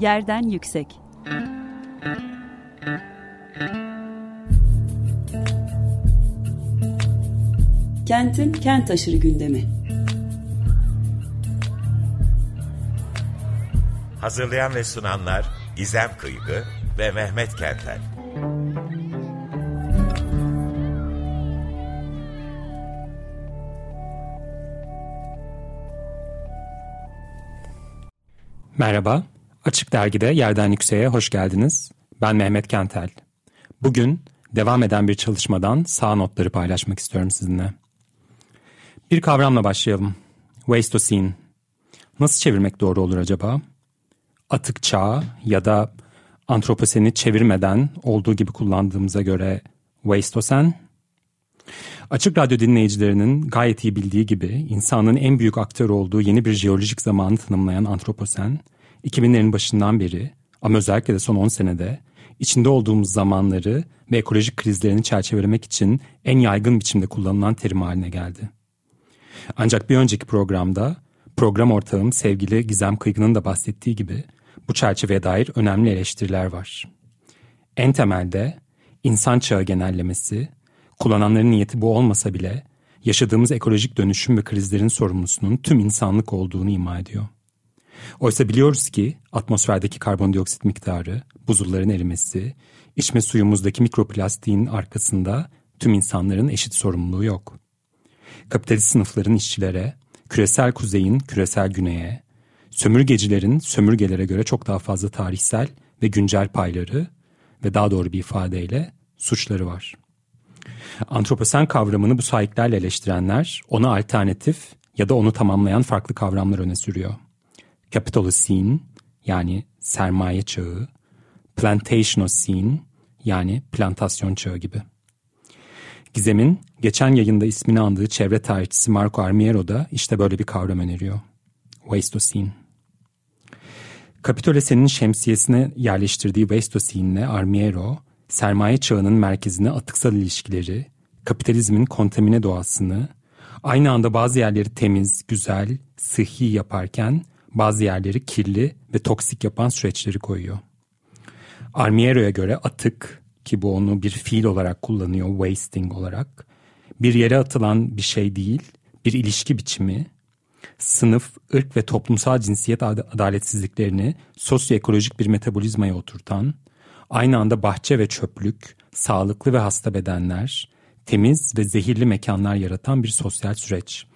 Yerden Yüksek. Kentin kent aşırı gündemi. Hazırlayan ve sunanlar Gizem Kıygı ve Mehmet Kentel. Merhaba, Açık Dergi'de Yerden Yükseğe hoş geldiniz. Ben Mehmet Kentel. Bugün devam eden bir çalışmadan sağ notları paylaşmak istiyorum sizinle. Bir kavramla başlayalım. Wastocene. Nasıl çevirmek doğru olur acaba? Atık çağ ya da antroposeni çevirmeden olduğu gibi kullandığımıza göre Wastosen. Açık radyo dinleyicilerinin gayet iyi bildiği gibi insanın en büyük aktör olduğu yeni bir jeolojik zamanı tanımlayan antroposen, 2000'lerin başından beri ama özellikle de son 10 senede içinde olduğumuz zamanları ve ekolojik krizlerini çerçevelemek için en yaygın biçimde kullanılan terim haline geldi. Ancak bir önceki programda program ortağım sevgili Gizem Kıygın'ın da bahsettiği gibi bu çerçeveye dair önemli eleştiriler var. En temelde insan çağı genellemesi, kullananların niyeti bu olmasa bile yaşadığımız ekolojik dönüşüm ve krizlerin sorumlusunun tüm insanlık olduğunu ima ediyor. Oysa biliyoruz ki atmosferdeki karbondioksit miktarı, buzulların erimesi, içme suyumuzdaki mikroplastiğin arkasında tüm insanların eşit sorumluluğu yok. Kapitalist sınıfların işçilere, küresel kuzeyin küresel güneye, sömürgecilerin sömürgelere göre çok daha fazla tarihsel ve güncel payları ve daha doğru bir ifadeyle suçları var. Antroposen kavramını bu sahiplerle eleştirenler ona alternatif ya da onu tamamlayan farklı kavramlar öne sürüyor. Capitalocene yani sermaye çağı, Plantationocene yani plantasyon çağı gibi. Gizem'in geçen yayında ismini andığı çevre tarihçisi Marco Armiero da işte böyle bir kavram öneriyor. Wastocene. Kapitolese'nin şemsiyesine yerleştirdiği Wastocene ile Armiero, sermaye çağının merkezine atıksal ilişkileri, kapitalizmin kontamine doğasını, aynı anda bazı yerleri temiz, güzel, sıhhi yaparken bazı yerleri kirli ve toksik yapan süreçleri koyuyor. Armiero'ya göre atık ki bu onu bir fiil olarak kullanıyor wasting olarak bir yere atılan bir şey değil bir ilişki biçimi sınıf, ırk ve toplumsal cinsiyet adaletsizliklerini sosyoekolojik bir metabolizmaya oturtan, aynı anda bahçe ve çöplük, sağlıklı ve hasta bedenler, temiz ve zehirli mekanlar yaratan bir sosyal süreç.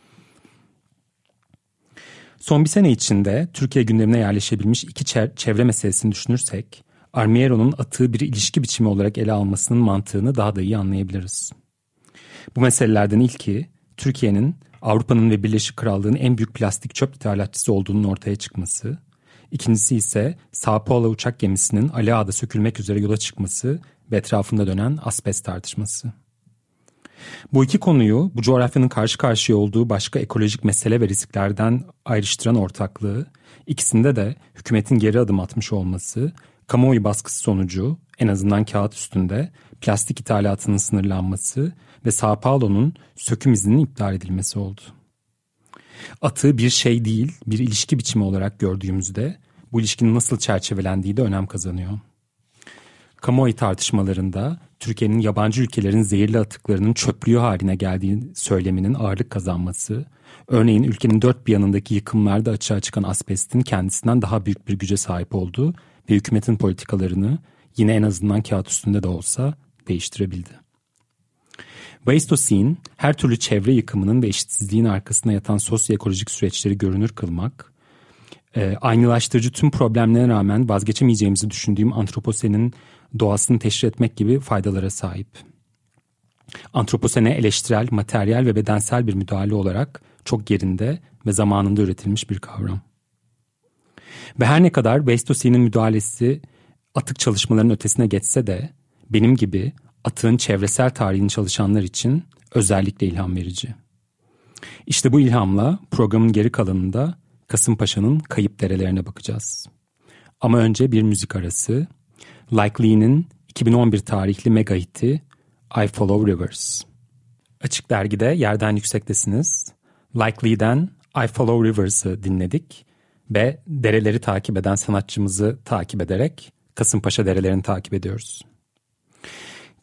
Son bir sene içinde Türkiye gündemine yerleşebilmiş iki çevre meselesini düşünürsek, Armiero'nun atığı bir ilişki biçimi olarak ele almasının mantığını daha da iyi anlayabiliriz. Bu meselelerden ilki, Türkiye'nin Avrupa'nın ve Birleşik Krallığı'nın en büyük plastik çöp ithalatçısı olduğunun ortaya çıkması. İkincisi ise Sao Paulo uçak gemisinin Ali sökülmek üzere yola çıkması ve etrafında dönen asbest tartışması. Bu iki konuyu bu coğrafyanın karşı karşıya olduğu başka ekolojik mesele ve risklerden ayrıştıran ortaklığı, ikisinde de hükümetin geri adım atmış olması, kamuoyu baskısı sonucu en azından kağıt üstünde plastik ithalatının sınırlanması ve Sao Paulo'nun söküm izninin iptal edilmesi oldu. Atığı bir şey değil, bir ilişki biçimi olarak gördüğümüzde bu ilişkinin nasıl çerçevelendiği de önem kazanıyor. Kamuoyu tartışmalarında Türkiye'nin yabancı ülkelerin zehirli atıklarının çöplüğü haline geldiği söyleminin ağırlık kazanması, örneğin ülkenin dört bir yanındaki yıkımlarda açığa çıkan asbestin kendisinden daha büyük bir güce sahip olduğu ve hükümetin politikalarını yine en azından kağıt üstünde de olsa değiştirebildi. Wasteocene, her türlü çevre yıkımının ve eşitsizliğin arkasında yatan sosyoekolojik süreçleri görünür kılmak, e, aynılaştırıcı tüm problemlere rağmen vazgeçemeyeceğimizi düşündüğüm antroposenin doğasını teşhir etmek gibi faydalara sahip. Antroposene eleştirel, materyal ve bedensel bir müdahale olarak çok yerinde ve zamanında üretilmiş bir kavram. Ve her ne kadar Westocene'in müdahalesi atık çalışmalarının ötesine geçse de benim gibi atığın çevresel tarihini çalışanlar için özellikle ilham verici. İşte bu ilhamla programın geri kalanında Kasımpaşa'nın kayıp derelerine bakacağız. Ama önce bir müzik arası. Like Lee'nin 2011 tarihli mega hiti I Follow Rivers. Açık Dergi'de yerden yüksektesiniz. Like Lee'den I Follow Rivers'ı dinledik. ve dereleri takip eden sanatçımızı takip ederek Kasımpaşa derelerini takip ediyoruz.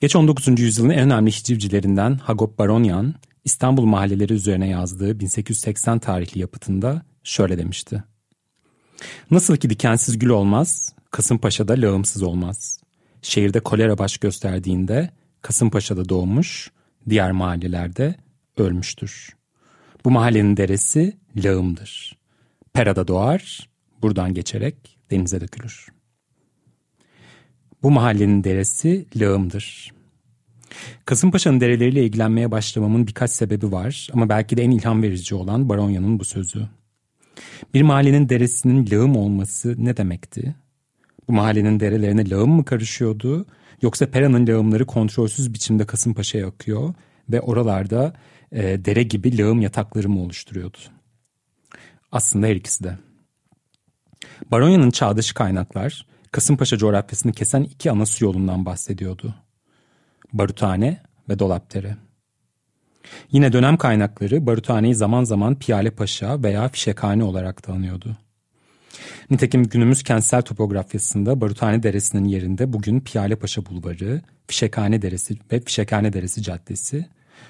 Geç 19. yüzyılın en önemli hicivcilerinden Hagop Baronyan, İstanbul mahalleleri üzerine yazdığı 1880 tarihli yapıtında şöyle demişti. Nasıl ki dikensiz gül olmaz, Kasımpaşa'da lağımsız olmaz. Şehirde kolera baş gösterdiğinde Kasımpaşa'da doğmuş, diğer mahallelerde ölmüştür. Bu mahallenin deresi lağımdır. Pera'da doğar, buradan geçerek denize dökülür. Bu mahallenin deresi lağımdır. Kasımpaşa'nın dereleriyle ilgilenmeye başlamamın birkaç sebebi var ama belki de en ilham verici olan Baronya'nın bu sözü. Bir mahallenin deresinin lağım olması ne demekti? Bu mahallenin derelerine lağım mı karışıyordu yoksa Pera'nın lağımları kontrolsüz biçimde Kasımpaşa'ya akıyor ve oralarda e, dere gibi lağım yatakları mı oluşturuyordu? Aslında her ikisi de. Baronya'nın çağdaşı kaynaklar Kasımpaşa coğrafyasını kesen iki ana su yolundan bahsediyordu. Baruthane ve Dolapdere. Yine dönem kaynakları Baruthane'yi zaman zaman Piyale Paşa veya Fişekhane olarak tanıyordu. Nitekim günümüz kentsel topografyasında Baruthane Deresi'nin yerinde bugün Piyale Paşa Bulvarı, Fişekhane Deresi ve Fişekhane Deresi Caddesi,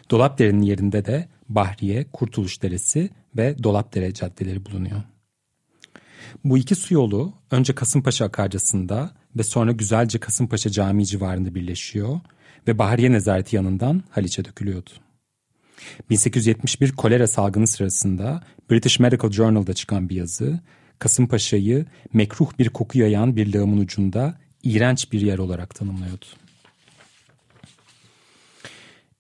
Dolapdere'nin yerinde de Bahriye, Kurtuluş Deresi ve Dolapdere caddeleri bulunuyor. Bu iki su yolu önce Kasımpaşa Akarcası'nda ve sonra güzelce Kasımpaşa Camii civarında birleşiyor ve Bahriye Nezareti yanından Haliç'e dökülüyordu. 1871 kolera salgını sırasında British Medical Journal'da çıkan bir yazı, Kasımpaşa'yı mekruh bir koku yayan bir lağımın ucunda iğrenç bir yer olarak tanımlıyordu.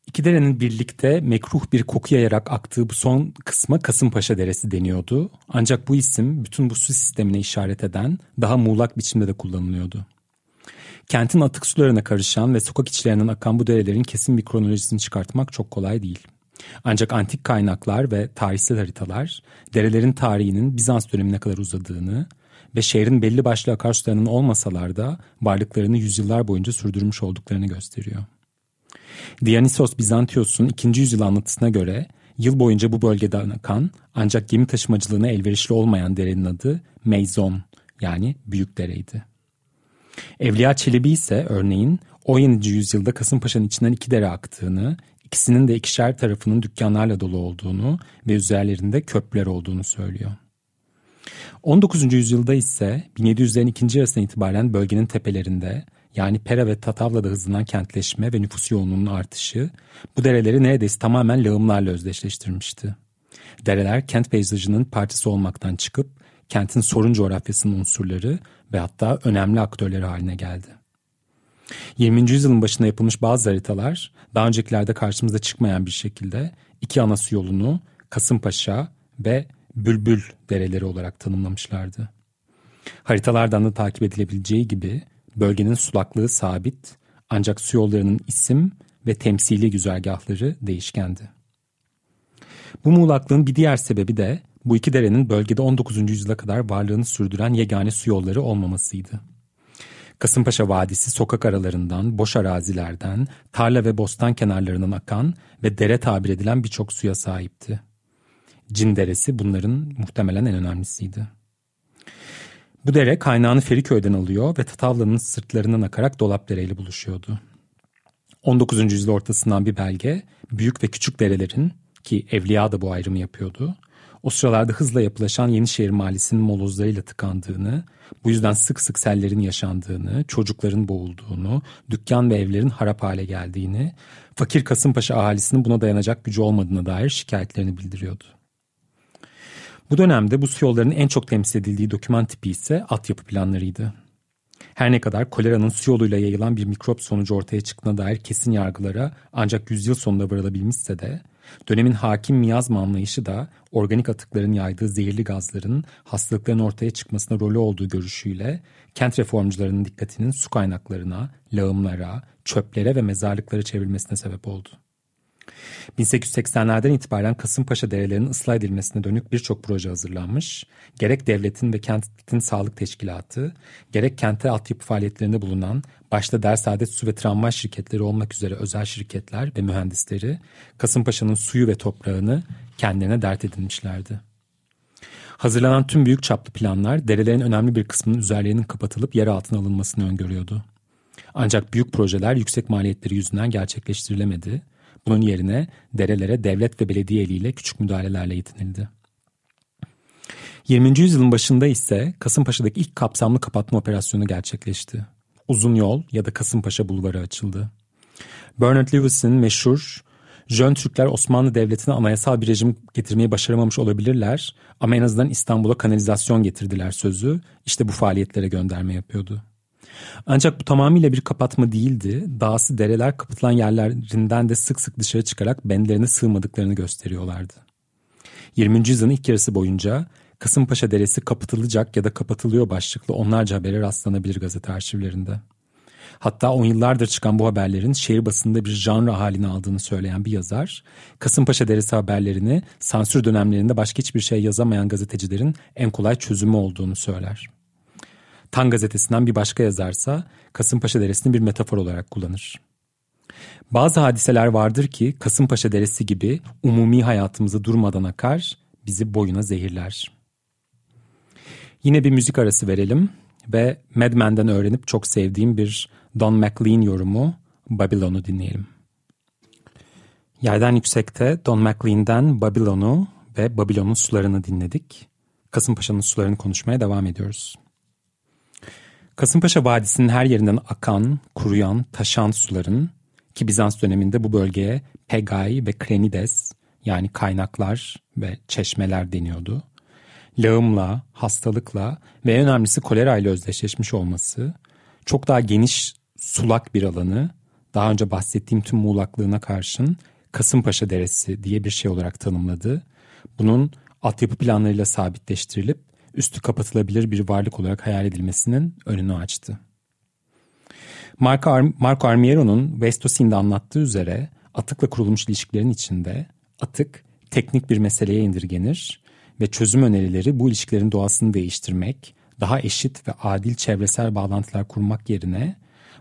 İki derenin birlikte mekruh bir koku yayarak aktığı bu son kısma Kasımpaşa Deresi deniyordu. Ancak bu isim bütün bu su sistemine işaret eden daha muğlak biçimde de kullanılıyordu. Kentin atık sularına karışan ve sokak içlerinden akan bu derelerin kesin bir kronolojisini çıkartmak çok kolay değil. Ancak antik kaynaklar ve tarihsel haritalar derelerin tarihinin Bizans dönemine kadar uzadığını ve şehrin belli başlı akarsularının olmasalar da varlıklarını yüzyıllar boyunca sürdürmüş olduklarını gösteriyor. Dionysos Bizantios'un 2. yüzyıl anlatısına göre yıl boyunca bu bölgeden akan ancak gemi taşımacılığına elverişli olmayan derenin adı Meizon yani Büyük Dere'ydi. Evliya Çelebi ise örneğin 17. yüzyılda Kasımpaşa'nın içinden iki dere aktığını, ikisinin de ikişer tarafının dükkanlarla dolu olduğunu ve üzerlerinde köprüler olduğunu söylüyor. 19. yüzyılda ise 1700'lerin ikinci yarısından itibaren bölgenin tepelerinde yani Pera ve Tatavla'da hızlanan kentleşme ve nüfus yoğunluğunun artışı bu dereleri neredeyse tamamen lağımlarla özdeşleştirmişti. Dereler kent peyzajının parçası olmaktan çıkıp kentin sorun coğrafyasının unsurları ve hatta önemli aktörleri haline geldi. 20. yüzyılın başında yapılmış bazı haritalar daha öncekilerde karşımıza çıkmayan bir şekilde iki ana su yolunu Kasımpaşa ve Bülbül dereleri olarak tanımlamışlardı. Haritalardan da takip edilebileceği gibi bölgenin sulaklığı sabit ancak su yollarının isim ve temsili güzergahları değişkendi. Bu muğlaklığın bir diğer sebebi de bu iki derenin bölgede 19. yüzyıla kadar varlığını sürdüren yegane su yolları olmamasıydı. Kasımpaşa Vadisi sokak aralarından, boş arazilerden, tarla ve bostan kenarlarından akan ve dere tabir edilen birçok suya sahipti. Cin Deresi bunların muhtemelen en önemlisiydi. Bu dere kaynağını Feriköy'den alıyor ve Tatavla'nın sırtlarından akarak Dolapdere ile buluşuyordu. 19. yüzyıl ortasından bir belge, büyük ve küçük derelerin ki Evliya da bu ayrımı yapıyordu, o sıralarda hızla yapılaşan Yenişehir Mahallesi'nin molozlarıyla tıkandığını, bu yüzden sık sık sellerin yaşandığını, çocukların boğulduğunu, dükkan ve evlerin harap hale geldiğini, fakir Kasımpaşa ahalisinin buna dayanacak gücü olmadığına dair şikayetlerini bildiriyordu. Bu dönemde bu su yollarının en çok temsil edildiği doküman tipi ise altyapı planlarıydı. Her ne kadar koleranın su yoluyla yayılan bir mikrop sonucu ortaya çıktığına dair kesin yargılara ancak yüzyıl sonunda varılabilmişse de Dönemin hakim miyazma anlayışı da organik atıkların yaydığı zehirli gazların hastalıkların ortaya çıkmasına rolü olduğu görüşüyle kent reformcularının dikkatinin su kaynaklarına, lağımlara, çöplere ve mezarlıklara çevrilmesine sebep oldu. 1880'lerden itibaren Kasımpaşa derelerinin ıslah edilmesine dönük birçok proje hazırlanmış, gerek devletin ve kentin sağlık teşkilatı, gerek kente altyapı faaliyetlerinde bulunan başta Dersaadet Su ve Tramvay şirketleri olmak üzere özel şirketler ve mühendisleri Kasımpaşa'nın suyu ve toprağını kendilerine dert edinmişlerdi. Hazırlanan tüm büyük çaplı planlar derelerin önemli bir kısmının üzerlerinin kapatılıp yer altına alınmasını öngörüyordu. Ancak büyük projeler yüksek maliyetleri yüzünden gerçekleştirilemedi. Bunun yerine derelere devlet ve belediye eliyle küçük müdahalelerle yetinildi. 20. yüzyılın başında ise Kasımpaşa'daki ilk kapsamlı kapatma operasyonu gerçekleşti. Uzun yol ya da Kasımpaşa bulvarı açıldı. Bernard Lewis'in meşhur Jön Türkler Osmanlı Devleti'ne anayasal bir rejim getirmeyi başaramamış olabilirler ama en azından İstanbul'a kanalizasyon getirdiler sözü işte bu faaliyetlere gönderme yapıyordu. Ancak bu tamamıyla bir kapatma değildi. Dağısı dereler kapatılan yerlerinden de sık sık dışarı çıkarak benderine sığmadıklarını gösteriyorlardı. 20. yüzyılın ilk yarısı boyunca Kasımpaşa Deresi kapatılacak ya da kapatılıyor başlıklı onlarca habere rastlanabilir gazete arşivlerinde. Hatta on yıllardır çıkan bu haberlerin şehir basında bir janra halini aldığını söyleyen bir yazar, Kasımpaşa Deresi haberlerini sansür dönemlerinde başka hiçbir şey yazamayan gazetecilerin en kolay çözümü olduğunu söyler. Tan gazetesinden bir başka yazarsa Kasımpaşa Deresi'ni bir metafor olarak kullanır. Bazı hadiseler vardır ki Kasımpaşa Deresi gibi umumi hayatımızı durmadan akar, bizi boyuna zehirler. Yine bir müzik arası verelim ve Mad Men'den öğrenip çok sevdiğim bir Don McLean yorumu Babylon'u dinleyelim. Yerden yüksekte Don McLean'den Babylon'u ve Babylon'un sularını dinledik. Kasımpaşa'nın sularını konuşmaya devam ediyoruz. Kasımpaşa Vadisi'nin her yerinden akan, kuruyan, taşan suların ki Bizans döneminde bu bölgeye Pegai ve Krenides yani kaynaklar ve çeşmeler deniyordu. Lağımla, hastalıkla ve en önemlisi kolera ile özdeşleşmiş olması çok daha geniş sulak bir alanı daha önce bahsettiğim tüm muğlaklığına karşın Kasımpaşa Deresi diye bir şey olarak tanımladı. Bunun altyapı planlarıyla sabitleştirilip üstü kapatılabilir bir varlık olarak hayal edilmesinin önünü açtı. Marco, Ar Marco Armiero'nun Vestosi'nde anlattığı üzere atıkla kurulmuş ilişkilerin içinde atık teknik bir meseleye indirgenir ve çözüm önerileri bu ilişkilerin doğasını değiştirmek, daha eşit ve adil çevresel bağlantılar kurmak yerine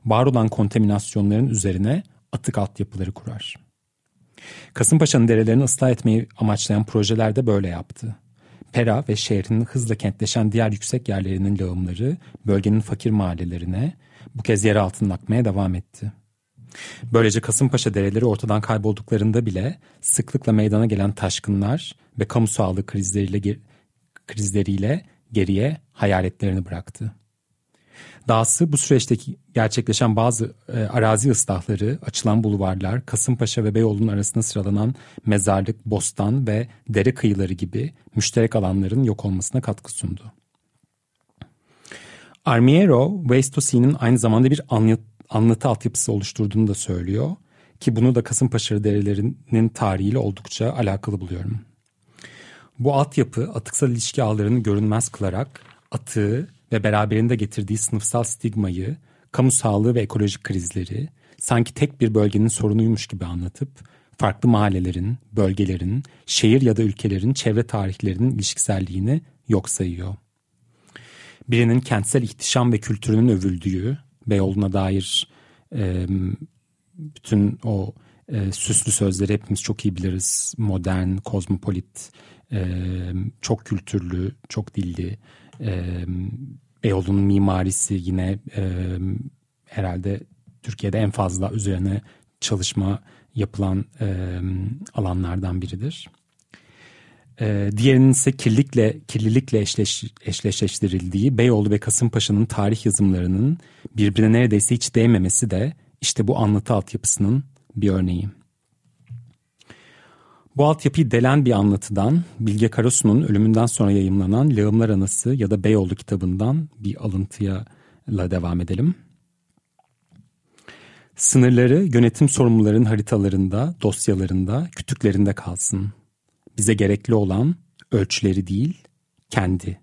var olan kontaminasyonların üzerine atık altyapıları kurar. Kasımpaşa'nın derelerini ıslah etmeyi amaçlayan projeler de böyle yaptı. Pera ve şehrin hızla kentleşen diğer yüksek yerlerinin lağımları bölgenin fakir mahallelerine bu kez yer altından akmaya devam etti. Böylece Kasımpaşa dereleri ortadan kaybolduklarında bile sıklıkla meydana gelen taşkınlar ve kamu sağlığı krizleriyle, krizleriyle geriye hayaletlerini bıraktı. Dahası bu süreçteki gerçekleşen bazı e, arazi ıslahları, açılan bulvarlar, Kasımpaşa ve Beyoğlu'nun arasında sıralanan mezarlık, bostan ve dere kıyıları gibi müşterek alanların yok olmasına katkı sundu. Armiero, Waste aynı zamanda bir anlatı, anlatı altyapısı oluşturduğunu da söylüyor ki bunu da Kasımpaşa derelerinin tarihiyle oldukça alakalı buluyorum. Bu altyapı atıksal ilişki ağlarını görünmez kılarak atığı ve beraberinde getirdiği sınıfsal stigmayı, kamu sağlığı ve ekolojik krizleri sanki tek bir bölgenin sorunuymuş gibi anlatıp farklı mahallelerin, bölgelerin, şehir ya da ülkelerin çevre tarihlerinin ilişkiselliğini yok sayıyor. Birinin kentsel ihtişam ve kültürünün övüldüğü, Beyoğlu'na dair e, bütün o e, süslü sözleri hepimiz çok iyi biliriz. Modern, kozmopolit, e, çok kültürlü, çok dilli, e, Beyoğlu'nun mimarisi yine e, herhalde Türkiye'de en fazla üzerine çalışma yapılan e, alanlardan biridir. E, diğerinin ise kirlilikle, kirlilikle eşleş, eşleştirildiği Beyoğlu ve Kasımpaşa'nın tarih yazımlarının birbirine neredeyse hiç değmemesi de işte bu anlatı altyapısının bir örneği. Bu altyapıyı delen bir anlatıdan Bilge Karasu'nun ölümünden sonra yayımlanan Lağımlar Anası ya da Beyoğlu kitabından bir alıntıya devam edelim. Sınırları yönetim sorumluların haritalarında, dosyalarında, kütüklerinde kalsın. Bize gerekli olan ölçüleri değil, kendi.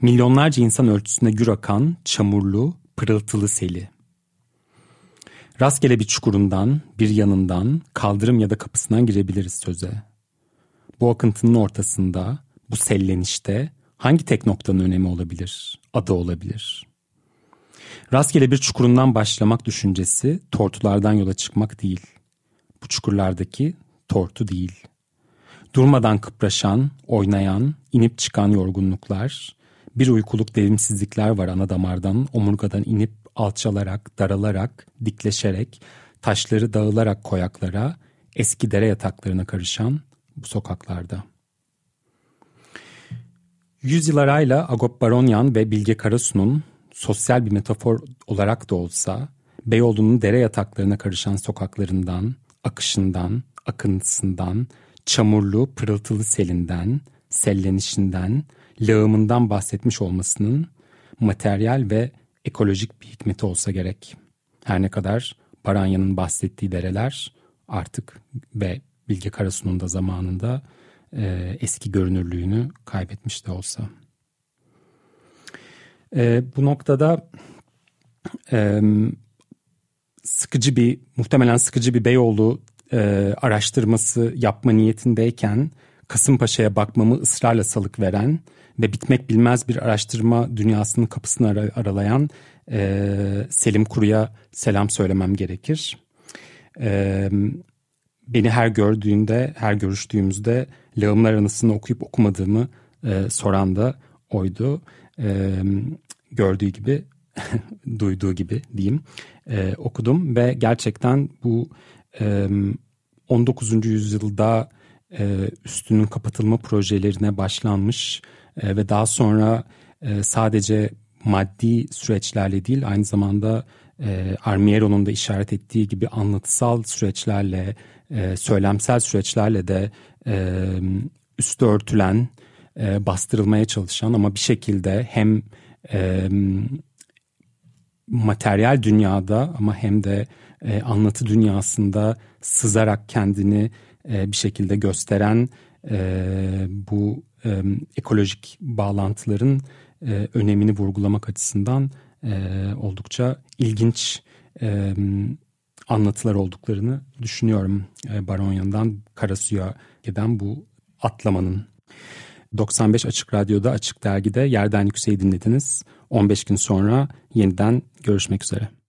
Milyonlarca insan ölçüsüne gür akan, çamurlu, pırıltılı seli.'' Rastgele bir çukurundan, bir yanından, kaldırım ya da kapısından girebiliriz söze. Bu akıntının ortasında, bu sellenişte hangi tek noktanın önemi olabilir, adı olabilir? Rastgele bir çukurundan başlamak düşüncesi tortulardan yola çıkmak değil. Bu çukurlardaki tortu değil. Durmadan kıpraşan, oynayan, inip çıkan yorgunluklar, bir uykuluk devimsizlikler var ana damardan, omurgadan inip alçalarak, daralarak, dikleşerek, taşları dağılarak koyaklara, eski dere yataklarına karışan bu sokaklarda. Yüzyıl arayla Agop Baronyan ve Bilge Karasu'nun sosyal bir metafor olarak da olsa Beyoğlu'nun dere yataklarına karışan sokaklarından, akışından, akıntısından, çamurlu pırıltılı selinden, sellenişinden, lağımından bahsetmiş olmasının materyal ve ekolojik bir hikmeti olsa gerek. Her ne kadar Baranya'nın bahsettiği dereler artık ve Bilge Karasu'nun da zamanında e, eski görünürlüğünü kaybetmiş de olsa. E, bu noktada e, sıkıcı bir muhtemelen sıkıcı bir Beyoğlu e, araştırması yapma niyetindeyken Kasımpaşa'ya bakmamı ısrarla salık veren ve bitmek bilmez bir araştırma dünyasının kapısını ar- aralayan e, Selim Kuru'ya selam söylemem gerekir. E, beni her gördüğünde, her görüştüğümüzde lağımlar anısını okuyup okumadığımı e, soran da oydu. E, gördüğü gibi, duyduğu gibi diyeyim e, okudum ve gerçekten bu e, 19. yüzyılda e, üstünün kapatılma projelerine başlanmış e, ve daha sonra e, sadece maddi süreçlerle değil aynı zamanda e, Armiero'nun da işaret ettiği gibi anlatısal süreçlerle, e, söylemsel süreçlerle de e, üstü örtülen, e, bastırılmaya çalışan ama bir şekilde hem materyal dünyada ama hem de anlatı dünyasında sızarak kendini bir şekilde gösteren bu e, ekolojik bağlantıların e, önemini vurgulamak açısından e, oldukça ilginç e, anlatılar olduklarını düşünüyorum. E, Baronya'dan Karasu'ya giden bu atlamanın. 95 Açık Radyo'da Açık Dergi'de Yerden Yükseği dinlediniz. 15 gün sonra yeniden görüşmek üzere.